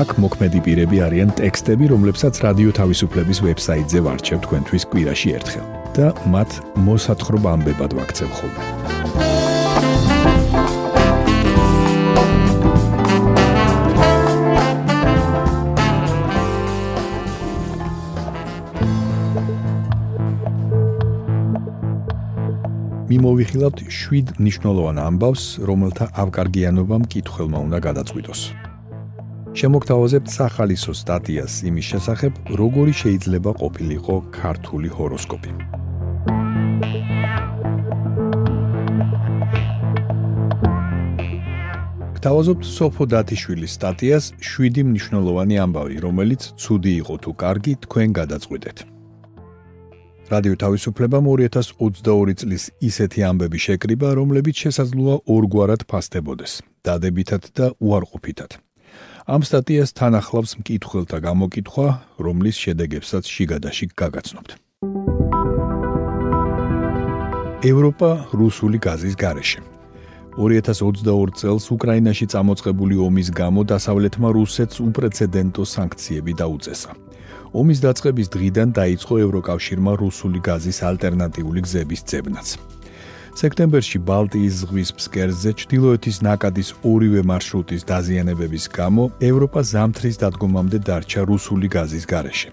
აქ მოქმედი პირები არიან ტექსტები, რომლებსაც რადიო თავისუფლების ვებსაიტზე ვარჩევ თქვენთვის კვირაში ერთხელ და მათ მოსათხრობა ამბებად ვაქცევ ხოლმე. მიმოვიხილავთ 7 ნიშნულოვან ამბავს, რომელთა ავკარგიანობამ კითხველმა უნდა გადაწყვიტოს. შემოგთავაზებთ სახალისო სტატიას იმის შესახებ, როგორი შეიძლება ყოფილიყო ქართული ჰოროსკოპი. გთავაზობთ სოფო დათიშვილის სტატიას 7 მნიშვნელოვანი ამბავი, რომელიც ცუდი იყო თუ კარგი, თქვენ გადაწყვეტეთ. რადიო თავისუფლებამ 2022 წლის ისეთი ამბები შეკრიბა, რომლებიც შესაძლოა ორგვარად ფასდებოდეს: დადებითად და უარყოფითად. ამ სტატიას თან ახლავს მკითხველთა გამოკითხვა, რომლის შედეგებსაც შიგადაში გაგაცნობთ. ევროპა რუსული გაზის გარეშე 2022 წელს უკრაინაში წამოწყებული ომის გამო დასავლეთმა რუსეთს უპრეცედენტო სანქციები დაუწესა. ომის დაწყების დღიდან დაიწყო ევროკავშირმა რუსული გაზის ალტერნატიული გზების ძებნაც. სექტემბერში ბალტიის ზღვის ფსკერზე ჩtildeოეთის ნაკადის ორივე მარშრუტის დაზიანებების გამო ევროპა ზამთრის დადგომამდე დარჩა რუსული გაზის გარეშე.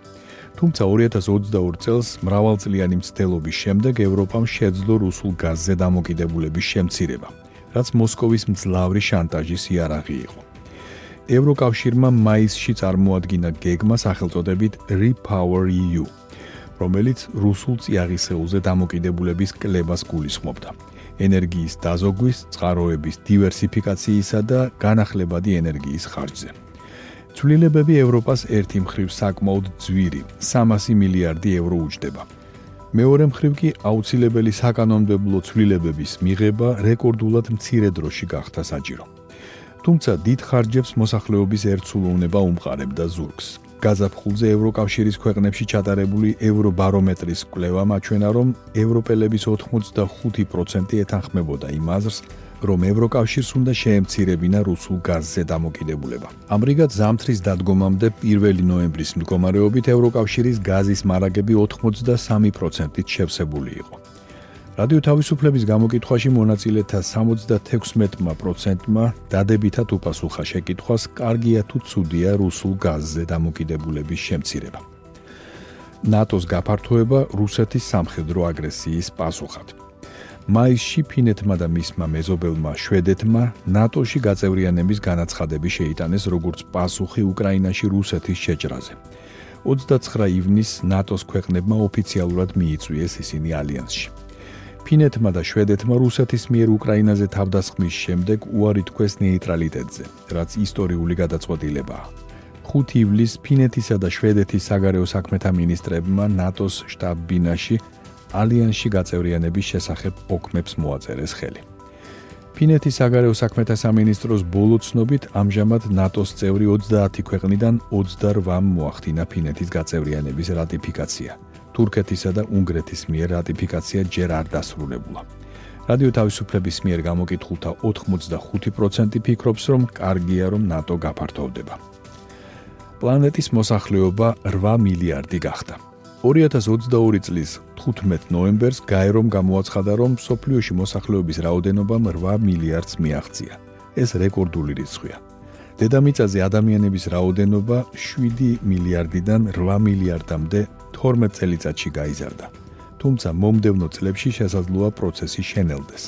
თუმცა 2022 წელს მრავალწლიანი მცდელობის შემდეგ ევროპამ შეძლო რუსულ გაზზე დამოკიდებულების შემცირება, რაც მოსკოვის მძლავრი შანტაჟის იარაღი იყო. ევროკავშირმა მაისში წარმოადგინა გეგმა სახელწოდებით Repower EU, რომელიც რუსულ წიაღისეულზე დამოკიდებულების კლებას გულისხმობდა. ენერგიის დაზოგვის, წყაროების დივერსიფიკაციისა და განახლებადი ენერგიის ხარჯზე. ცვლილებები ევროპას ერთი მხრივ საკმაოდ ძვირი, 300 მილიარდი ევრო უჯდება. მეორე მხრივ კი აუცილებელი საკანონმდებლო ცვლილებების მიღება რეკორდულად მცირე დროში გახდა საჭირო. თუმცა დიდ ხარჯებს მოსახლეობის ერთსულოვნება უმყარებდა ზურგს. გაზაფხულზე ევროკავშირის ქვეყნებში ჩატარებული ევრობარომეტრის კვლევა მაჩვენა, რომ ევროპელების 85% ეთანხმებოდა იმ აზრს, რომ ევროკავშირს უნდა შეემცირებინა რუსულ გაზზე დამოკიდებულება. ამრიგად, ზამთრის დადგომამდე 1 ნოემბრის მდგომარეობით ევროკავშირის გაზის მარაგები 83%-ით შევსებული იყო. რადიო თავისუფლების გამოკითხვაში მონაწილეთა 76%-მა დადებითად უპასუხა შეკითხვას, კარგია თუ ცუდია რუსულ გაზზე დამოკიდებულების შემცირება. ნატოს გაფართოება რუსეთის სამხედრო აგრესიის პასუხად. მაისში ფინეთმა და მისმა მეზობელმა შვედეთმა ნატოში გაწევრიანების განაცხადები შეიტანეს როგორც პასუხი უკრაინაში რუსეთის შეჭრაზე. 29 ივნისს ნატოს ქვეყნებმა ოფიციალურად მიიწვიეს ისინი ალიანსში. ფინეთმა და შვედეთმა რუსეთის მიერ უკრაინაზე თავდასხმის შემდეგ უარი თქვეს ნეიტრალიტეტზე, რაც ისტორიული გადაწყვეტილებაა. 5 ივლისს ფინეთისა და შვედეთის საგარეო საქმეთა მინისტრებმა ნატოს შტაბ-ბინაში ალიანსში გაწევრიანების შესახებ ოკმებს მოაწერეს ხელი. ფინეთის საგარეო საქმეთა სამინისტროს ბოლო ცნობით ამჟამად ნატოს წევრი 30 ქვეყნიდან 28-მ მოახდინა ფინეთის გაწევრიანების რატიფიკაცია. თურქეთისა და უნგრეთის მიერ რატიფიკაცია ჯერ არ დასრულებულა. რადიო თავისუფლების მიერ გამოკითხულთა 85% ფიქრობს, რომ კარგია რომ ნატო გაფართოვდება. პლანეტის მოსახლეობა 8 მილიარდი გახდა. 2022 წლის 15 ნოემბერს გაერომ გამოაცხადა, რომ სოფლიოში მოსახლეობის რაოდენობამ 8 მილიარდს მიაღწია. ეს რეკორდული რიცხვია. დედამიწაზე ადამიანების რაოდენობა 7 მილიარდიდან 8 მილიარდამდე 12 წელიწადში გაიზარდა. თუმცა მომდევნო წლებში შესაძლოა პროცესი შენელდეს.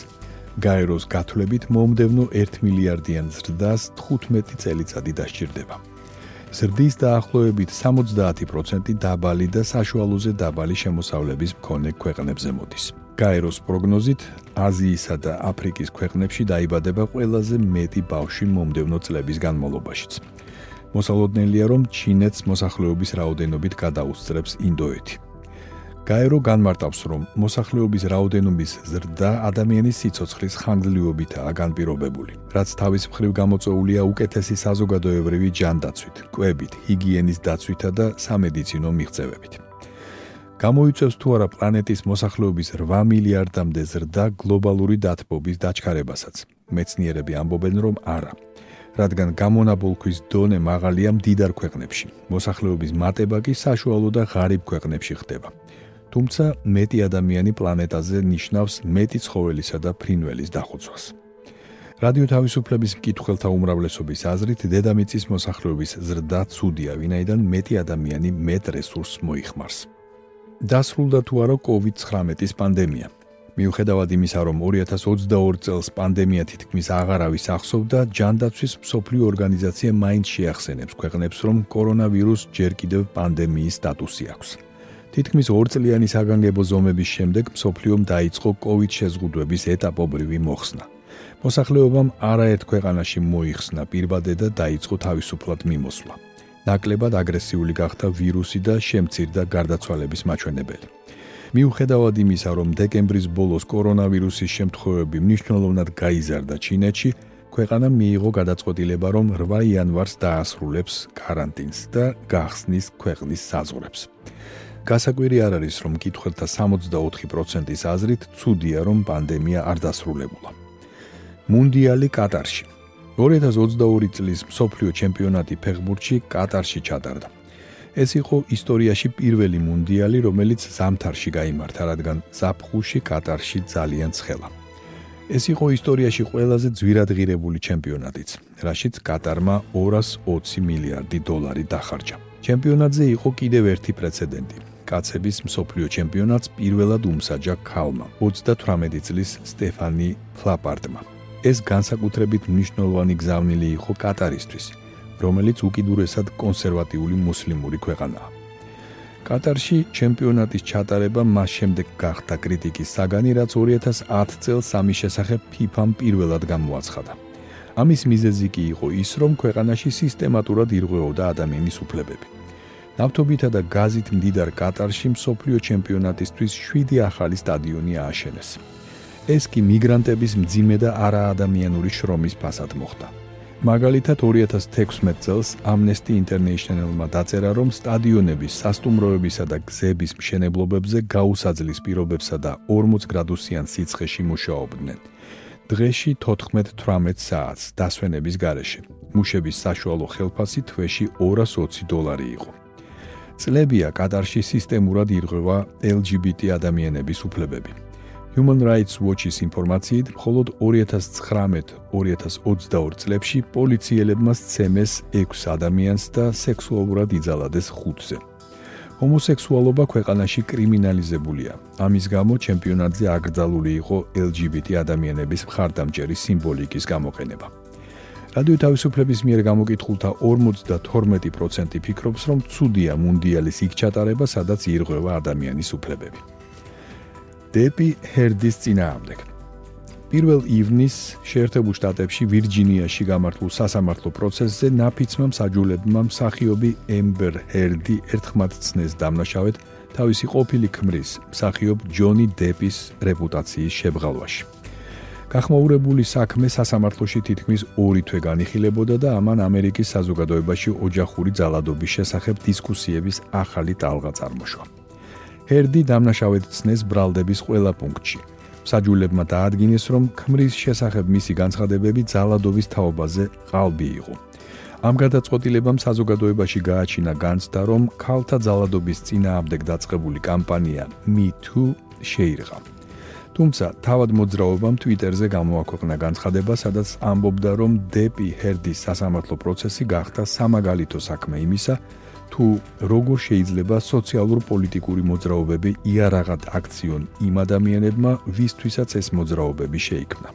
გაეროს გათვლებით მომდევნო 1 მილიარდიან ზრდას 15 წელიწადი დასჭირდება. ზრდის დაახლოებით 70% დაბალი და საშუალოზე დაბალი შემოსავლების მქონე ქვეყნებზე მოდის. გაეროს პროგნოზით, აზიისა და აფრიკის ქვეყნებში დაიბადება ყველაზე მეტი ბავშვი მომდევნო წლების განმავლობაშიც. მოსალოდნელია, რომ ჩინეთს მოსახლეობის რაოდენობით გადაუსწრებს ინდოეთი. გაერო განმარტავს, რომ მოსახლეობის რაოდენობის ზრდა ადამიანის სიცოცხლის ხანგრძლივობითაა განპირობებული, რაც თავის მხრივ გამოწვეულია უკეთესი საზოგადოებრივი ჯანდაცვით, კვებით, ჰიგიენის დაცვითა და სამედიცინო მიღწევებით. გამოიწევს თუ არა პლანეტის მოსახლეობის 8 მილიარდამდე ზრდა გლობალური დათბობის დაჩქარებასაც. მეცნიერები ამბობენ, რომ არა. რადგან გამონაბოლქვის დონე მაღალია მდიდარ ქვეყნებში, მოსახლეობის მატება კი საშუალო და ღარიბ ქვეყნებში ხდება. თუმცა მეტი ადამიანი პლანეტაზე ნიშნავს მეტი ცხოველისა და ფრინველის დახოცვას. რადიო თავისუფლების მკითხველთა უმრავლესობის აზრით, დედამიწის მოსახლეობის ზრდა ცუდია, ვინაიდან მეტი ადამიანი მეტ რესურსს მოიხმარს. დასრულდა თუ არა COVID-19-ის პანდემია. მიუხედავად იმისა, რომ 2022 წელს პანდემია თითქმის აღარავის ახსოვდა, ჯანდაცვის მსოფლიო ორგანიზაცია მაინც შეახსენებს ქვეყნებს, რომ კორონავირუს ჯერ კიდევ პანდემიის სტატუსი აქვს. თითქმის 2 წლიანი საგანგებო ზომების შემდეგ მსოფლიომ დაიწყო COVID შეზღუდვების ეტაპობრივი მოხსნა. მოსახლეობამ არაერთ ქვეყანაში მოიხსნა პირბადე და დაიწყო თავისუფლად მიმოსვლა. ნაკლებად აგრესიული გახდა ვირუსი და შემცირდა გარდაცვალების მაჩვენებელი. მიუხედავად იმისა, რომ დეკემბრის ბოლოს კორონავირუსის შემთხვევები მნიშვნელოვნად გაიზარდა ჩინეთში, ქვეყანამ მიიღო გადაწყვეტილება, რომ 8 იანვარს დაასრულებს каранტინს და გახსნის ქვეყნის საზღვრებს. გასაკვირი არ არის, რომ მკითხველთა 64%-ის აზრით ცუდია, რომ პანდემია არ დასრულებულა. მუნდიალი კატარში 2022 წლის მსოფლიო ჩემპიონატი ფეხბურთში კატარში ჩატარდა. ეს იყო ისტორიაში პირველი მუნდიალი, რომელიც ზამთარში გამართა, რადგან ზაფხულში კატარში ძალიან ცხელა. ეს იყო ისტორიაში ყველაზე ძვირადღირებული ჩემპიონატიც, რაშიც კატარმა 220 მილიარდი დოლარი დახარჯა. ჩემპიონატზე იყო კიდევ ერთი პრეცედენტი. კაცების მსოფლიო ჩემპიონატს პირველად უმსაჯა ქალმა 38 წლის სტეფანი ფლაპარტმა. ეს განსაკუთრებით მნიშვნელოვანი გზავნილი იყო კატარისთვის, რომელიც უკიდურესად კონსერვატიული მუსლიმური ქვეყანაა. კატარში ჩემპიონატის ჩატარება მას შემდეგ გახდა კრიტიკის საგანი, რაც 2010 წელს სამი შესახებ FIFA-მ პირველად გამოაცხადა. ამის მიზეზი კი იყო ის, რომ ქვეყანაში სისტემატურად ირღვეოდა ადამიანის უფლებები. ნავთობითა და გაზით მდიდარ კატარში მსოფლიო ჩემპიონატისთვის 7 ახალი სტადიონი ააშენეს. ეს კი მიგრანტების მძიმე და არაადამიანური შრომის ფასად მოხდა. მაგალითად 2016 წელს Amnesty International-მა დაწერა, რომ სტადიონების, სასტუმროებისა და გზების მშენებლობებზე გაუსაძლის პირობებსა და 40 გრადუსიან სიცხეში მუშაობდნენ. დღეში 14-18 საათს დასვენების გარეშე. მუშების საშუალო ხელფასი თვეში 220 დოლარი იყო. წლებია კატარში სისტემურად ირღვევა LGBT ადამიანების უფლებები. Human Rights Watch-ის ინფორმაციით, მხოლოდ 2019-2022 წლებში პოლიციელებმა სცემეს 6 ადამიანს და სექსუალურად იძალადეს 5-ზე. ჰომოსექსუალობა ქვეყანაში კრიმინალიზებულია. ამის გამო ჩემპიონატზე აკრძალული იყო LGBT ადამიანების მხარდამჭერი სიმბოლიკის გამოყენება. რადიო თავისუფლების მიერ გამოკითხულთა 52% ფიქრობს, რომ ცუდია მუნდიალის იქ ჩატარება, სადაც ირღვევა ადამიანის უფლებები. დეპი ჰერდის წინააღმდეგ. პირველ ივნის შეერთებულ შტატებში ვირჯინიაში გამართულ სასამართლო პროცესზე ნაფიცმა მსაჯულებმა მსახიობი ემბერ ჰერდი ერთხმად ცნეს დამნაშავედ თავისი ყოფილი ქმრის, მსახიობ ჯონი დეპის რეპუტაციის შებრალვაში. გახმაურებული საქმე სასამართლოში თითქმის 2 თვე განიხილებოდა და ამან ამერიკის საზოგადოებაში ოჯახური ძალადობის შესახებ დისკუსიების ახალი ტალღა წარმოშვა. ჰერდი დამნაშავედ ცნეს ბრალდების ყველა პუნქტში. საჯულებმა დაადგინეს, რომ ქმრის შესახებ მისი განცხადებები ძალადობის თაობაზე ყალბი იყო. ამ გადაწყვეტილებამ საზოგადოებაში გააჩინა განცდა, რომ ქალთა ძალადობის წინააღმდეგ დაწყებული კამპანია Me Too შეირღა. თუმცა თავად მოძრაობამ Twitter-ზე გამოაქვეყნა განცხადება, სადაც ამბობდა, რომ დეპი ჰერდის სასამართლო პროცესი გახდა სამაგალითო საქმე იმისა, თუ როგორ შეიძლება სოციალურ-პოლიტიკური მოძრაობები იარაღად აქციონ იმ ადამიანებმა, ვისთვისაც ეს მოძრაობები შეიქმნა.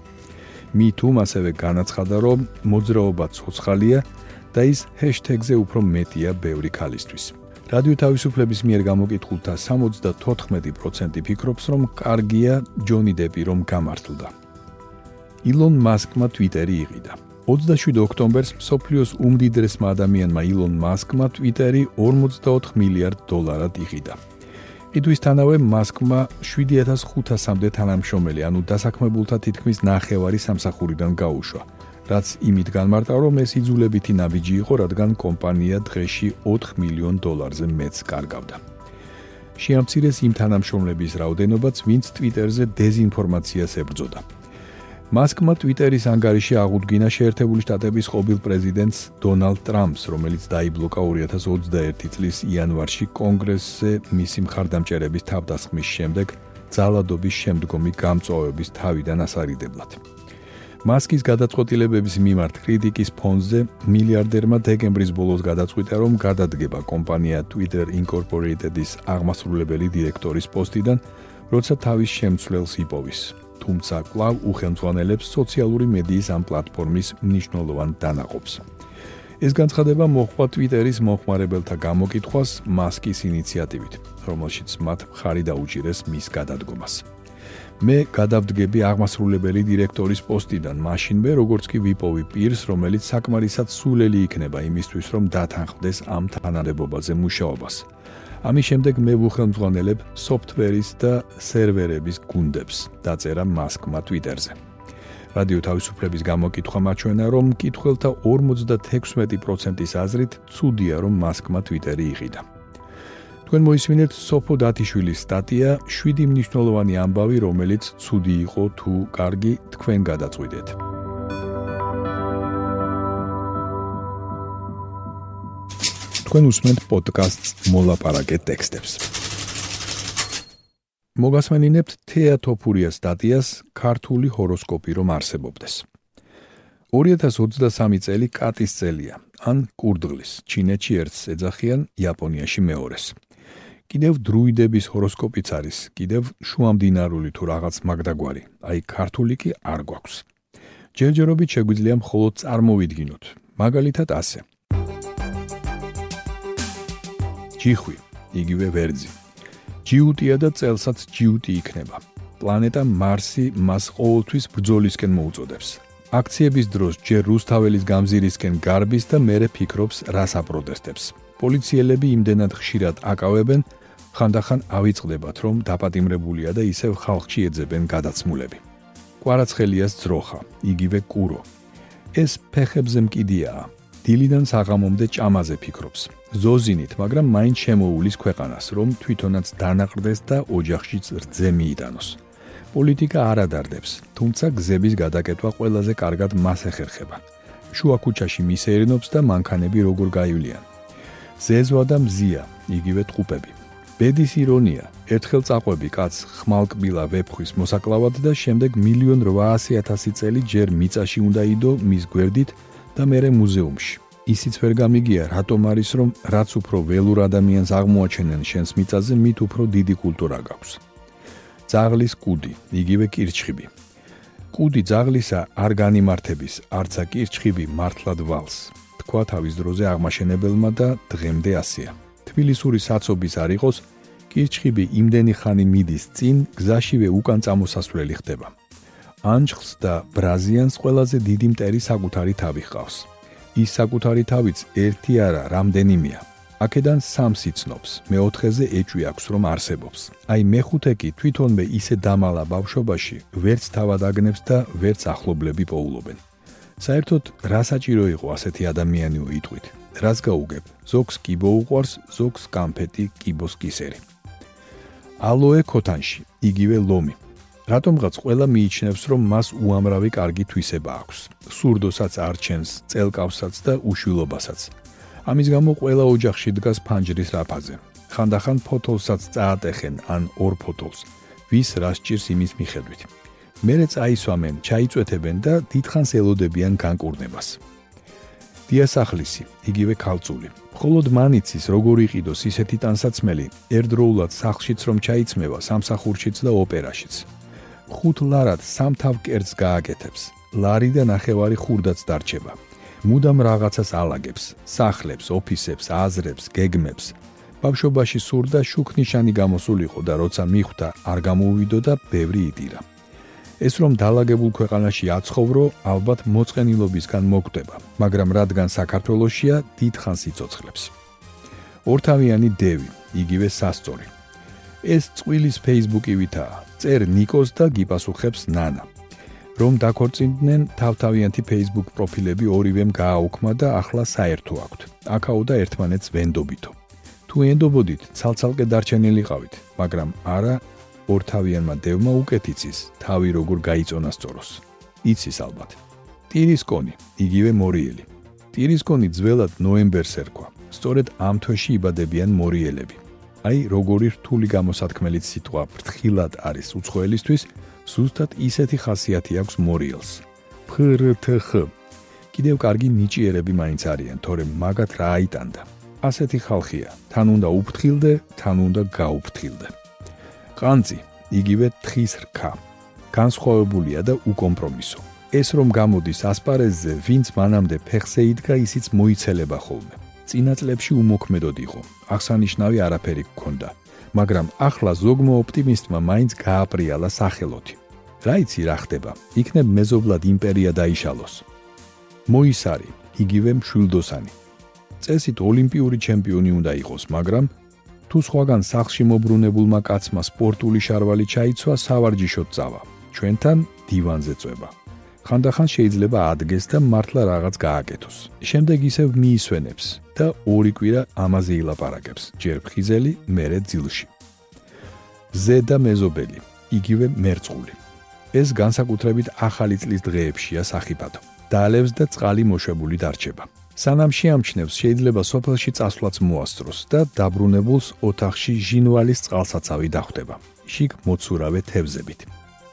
მითუმ ასევე განაცხადა, რომ მოძრაობა ცოცხალია და ის ჰეშტეგზე უფრო მეტია ბევრი ქალისთვის. რადიო თავისუფლების მიერ გამოკითხულთა 74% ფიქრობს, რომ კარგია ჯონი დეპი რომ გამართლდა. ილონ მასკმა ტვიტერი იყიდა. 27 ოქტომბერს მსოფლიოს უმდიდრესმა ადამიანმა ილონ მასკმა Twitter-ი 44 მილიარდ დოლარად იყიდა. ყიდვისთანავე მასკმა 7500-მდე თანამშრომელი, ანუ დასაქმებულთა თითქმის ნახევარი სამსახურიდან გაუშვა. რაც იმით განმარტა, რომ ეს იძულებითი ნაბიჯი იყო, რადგან კომპანია დღეში 4 მილიონ დოლარზე მეც კარგავდა. შეამცირეს იმ თანამშრომლების რაოდენობაც, ვინც Twitter-ზე დეзинფორმაციას ებრძოდა. მასკმა ტვიტერის ანგარიში აღუდგინა შეერთებული შტატების ყოველ პრეზიდენტს დონალდ ტრამპს, რომელიც დაიბლოკა 2021 წლის იანვარში კონგრესზე მისი მხარდამჭერების თავდასხმის შემდეგ ძალადობის შემდგომი გამწვავების თავიდან ასარიდებლად. მასკის გადაწყვეტილებების მიმართ კრიტიკის ფონზე მილიარდერმა დეკემბრის ბოლოს გადაწყვიტა, რომ გადადგება კომპანია Twitter Incorporated-ის აღმასრულებელი დირექტორის პოსტიდან, როცა თავის შემცვლელს იპოვის. თუმცა კლავ უხელმძღვანელებს სოციალური მედიის ამ პლატფორმის მნიშვნელოვან დანაყოფს. ეს განცხადება მოხდა Twitter-ის მოხმარებელთა გამოკითხვას მასკის ინიციატივით, რომელშიც მათ ხარი დაუჭირეს მის გადადგომას. მე გადავდგები აღმასრულებელი დირექტორის პოსტიდან, მაშინვე როგორც კი ვიპოვი პირს, რომელიც საკმარისად სულელი იქნება იმისთვის, რომ დათანხმდეს ამ თანამდებობაზე მუშაობას. ამის შემდეგ მე ვუხელმძღვანელებ სოფტვერის და სერვერების გუნდებს, დაწერა მასკმა Twitter-ზე. რადიო თავისუფლების გამოკითხვა მაჩვენა, რომ კითხველთა 56%-ის აზრით ცუდია, რომ მასკმა Twitter-ი იყიდა. თქვენ მოისმინეთ სოფო დათიშვილის სტატია 7 მნიშვნელოვანი ამბავი, რომელიც ცუდი იყო თუ კარგი, თქვენ გადაწყვიტეთ. თქვენ უსმენთ პოდკასტს მოლაპარაკე ტექსტებს. მოგასმენინებთ თეატოფურიას სტატიას ქართული ჰოროსკოპი რომ არსებობდეს. 2023 წელი კატის წელია, ან კურდღლის, ჩინეთში ერთს ეძახიან, იაპონიაში მეორეს. კიდევ დრუიდების ჰოროსკოპიც არის, კიდევ შუამდინარული თუ რაღაც მაგდაგვარი, აი ქართული კი არ გვაქვს. ჯერჯერობით შეგვიძლია მხოლოდ წარმოვიდგინოთ, მაგალითად ასე. ჯიხვი, იგივე ვერძი. ჯიუტია და წელსაც ჯიუტი იქნება. პლანეტა მარსი მას ყოველთვის ბრძოლისკენ მოუწოდებს. აქციების დროს ჯერ რუსთაველის გამზირისკენ გარბის და მერე ფიქრობს რას აპროტესტებს. პოლიციელები იმდენად ხშირად აკავებენ, ხანდახან ავიწყდებათ, რომ დაპატიმრებულია და ისევ ხალხში ეძებენ გადაცმულები. კვარაცხელიას ძროხა, იგივე კურო. ეს ფეხებზე მკიდიაა. დილიდან საღამომდე ჭამაზე ფიქრობს. ზოზინით, მაგრამ მაინც შემოულის ქვეყანას, რომ თვითონაც დანაყრდეს და ოჯახშიც რძე მიიტანოს. პოლიტიკა არ ადარდებს, თუმცა გზების გადაკეთვა ყველაზე კარგად მას ეხერხება. შუა ქუჩაში მისერნობს და მანქანები როგორ გაივლიან. ზეზვა და მზია, იგივე ტყუპები. ბედის ირონია, ერთხელ წაყვები კაც ხმალკბილა ვეფხვის მოსაკლავად და შემდეგ 1.800.000 წელი ჯერ მიწაში უნდა იდო მის გვერდით და მერე მუზეუმში. ისიც ვერ გამიგია, რატომ არის რომ რაც უფრო ველურ ადამიანს აღმოაჩენენ შენს მიწაზე, მით უფრო დიდი კულტურა გაქვს. ძაღლის კუდი, იგივე კირჩხიბი. კუდი ძაღლისა არ განიმართების, არცა კირჩხიბი მართლად ვალს. თქვა თავის დროზე აღმაშენებელმა და დღემდე ასია. თბილისური საცობის არ იყოს, კირჩხიბი იმდენი ხანი მიდის წინ, გზაშივე უკან წამოსასვლელი ხდება. ანჯხს და ბრაზიანს ყველაზე დიდი მტერი საკუთარი თავი ჰყავს. ის საკუთარი თავიც ერთი არა, რამდენიმეა. აქედან სამს იცნობს, მეოთხეზე ეჭვი აქვს, რომ არსებობს. აი მეხუთე კი თვითონვე ისე დამალა ბავშვობაში, ვერც თავად აგნებს და ვერც ახლობლები პოულობენ. საერთოდ რა საჭირო იყო ასეთი ადამიანი უიტყვით? რას გაუგებ? ზოგს კიბო უყვარს, ზოგს კამფეტი, კიბოს კისერი. ალოე ქოთანში, იგივე ლომი. რატომღაც ყველა მიიჩნევს, რომ მას უამრავი კარგი თვისება აქვს. სურდოსაც არჩენს, წელკავსაც და უშვილობასაც. ამის გამო ყველა ოჯახში დგას ფანჯრის რაფაზე. ხანდახან ფოთოლსაც წაატეხენ ან ორ ფოთოლს. ვის რა სჭირს იმის მიხედვით. მერე წაისვამენ, ჩაიწვეთებენ და დიდხანს ელოდებიან განკურნებას. დიასახლისი, იგივე ქალწული. მხოლოდ მანიცის როგორ იყიდოს ისეთი ტანსაცმელი, ერთდროულად სახლშიც რომ ჩაიცმევა, სამსახურშიც და ოპერაშიც. ხუთ ლარად სამთავ კერძს გააკეთებს. ლარი და ნახევარი ხურდაც დარჩება. მუდამ რაღაცას ალაგებს, სახლებს, ოფისებს, აზრებს, გეგმებს. ბავშვობაში სურდა შუქნიშანი გამოსულიყო და როცა მიხვდა, არ გამოუვიდო და ბევრი იდირა. ეს რომ დაალაგებულ ქვეყანაში აცხოვრო, ალბათ მოწყენილობისგან მოკვდება, მაგრამ რადგან საქართველოსია, დიდხანს იწოცხლებს. ორთავიანი დევი, იგივე სასწორი. ეს წვილის Facebook-ივითაა. წერ ნიკოს და გიპასუხებს ნანა. რომ დაქორწინდნენ, თავთავიანთი Facebook პროფილები ორივემ გააუქმა და ახლა საერთო აქვთ. აკაუ და ერთმანეთს ვენდობითო. თუ ენდობოდით, ცალცალკე დარჩენილიყავით, მაგრამ არა ორთავიანმა დევმა უკეთ იცის, თავი როგორ გაიწონა სწოროს. იცის ალბათ. ტირისკონი, იგივე მორიელი. ტირისკონი ძველად ნოემბერს ერქვა. სწორედ ამ თვეში იბადებიან მორიელები. აი, როგორი რთული გამოსათქმელით სიტყვა ფრთხილად არის უცხოელისთვის, ზუსტად ისეთი ხასიათი აქვს მორიელს. ფრთხ. კიდევ კარგი ნიჭიერები მაინც არიან, თორემ მაგათ რა აიტანდა. ასეთი ხალხია, თან უნდა უფრთხილდე, თან უნდა გაუფრთხილდე. ყანწი, იგივე თხის რქა. განსხვავებულია და უკომპრომისო. ეს რომ გამოდის ასპარეზზე, ვინც მანამდე ფეხზე იდგა, ისიც მოიცელება ხოლმე. წინა წლებში უმოქმედოდ იყო. აღსანიშნავი არაფერი ჰქონდა, მაგრამ ახლა ზოგმა ოპტიმისტმა მაინც გააპრიალა სახელოთი. რა იცი რა ხდება? იქნებ მეზობლად იმპერია დაიშალოს. მოისარი, იგივე მშვილდოსანი. წესით ოლიმპიური ჩემპიონი უნდა იყოს, მაგრამ თუ სხვაგან სახში მოbrunებულმა კაცმა სპორტული შარვალი ჩაიცვა, სავარჯიშოდ წავა. ჩვენთან დივანზე წვება. ხანდახან შეიძლება ადგეს და მართლა რაღაც გააკეთოს. შემდეგ ისევ მიისვენებს და ორი კვირა ამაზე ილაპარაკებს. ჯერ ფხიზელი, მერე ძილში. ზედა მეზობელი, იგივე მერწყული. ეს განსაკუთრებით ახალი წლის დღეებშია სახიფათო. დალევს და წყალი მოშვებული დარჩება. სანამ შეამჩნევს, შეიძლება სოფელში წასვლაც მოასწროს და დაბრუნებულს ოთახში ჟინვალის წყალსაცავი დახვდება. შიგ მოცურავე თევზებით.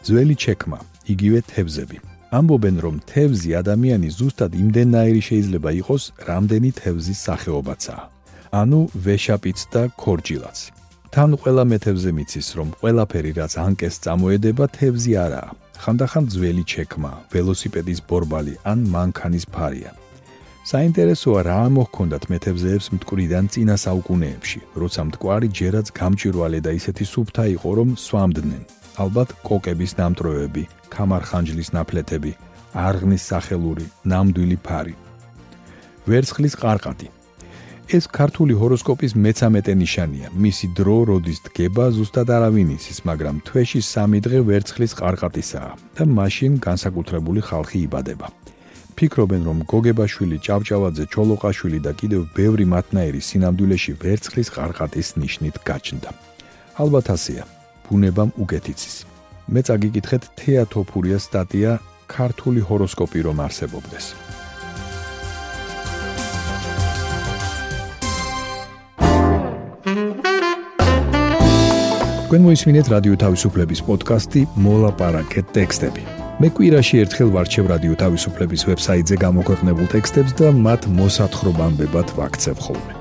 ძველი ჩექმა, იგივე თევზები. ამბობენ, რომ თევზი ადამიანი ზუსტად იმდენაირი შეიძლება იყოს, რამდენი თევზის სახეობაცაა. ანუ ვეშაპიც და ქორჯილაც. თან ყველა მეთევზე მიცის, რომ ყველაფერი რაც ანკეს წამოედება, თევზი არაა. ხანდახან ძველი ჩექმა, ველოსიპედის ბორბალი ან მანქანის ფარია. საინტერესოა რა მოჰქონდათ მეთევზეებს მტკვრიდან წინა საუკუნეებში, როცა მტკვარი ჯერაც გამჭირვალე და ისეთი სუფთა იყო, რომ სვამდნენ. ალბათ კოკების ნამტროები, კამარხანჯლის ნაფლეთები, არღნის სახელური, ნამდვილი ფარი. ვერცხლის ყარყატი. ეს ქართული ჰოროსკოპის მე-13 ნიშანია. მისი დრო როდის დგება, ზუსტად არავინ იცის, მაგრამ თვეში 3 დღე ვერცხლის ყარყატისაა და მაშინ განსაკუთრებული ხალხი იბადება. ფიქრობენ, რომ გოგებაშვილი, ჭავჭავაძე, ჩოლოყაშვილი და კიდევ ბევრი მათნაირი სინამდვილეში ვერცხლის ყარყატის ნიშნით გაჩნდა. ალბათ ასეა. ბუნებამ უგეთიცის. მე წაგიკითხეთ თეატოფურიას სტატია ქართული ჰოროსკოპი რომ არსებობდეს. თქვენ მოისმინეთ რადიო თავისუფლების პოდკასტი მოლაპარაკეთ ტექსტები. მე კვირაში ერთხელ ვარჩევ რადიო თავისუფლების ვებსაიტზე გამოქვეყნებულ ტექსტებს და მათ მოსათხრობამდე ვაქცევ ხოლმე.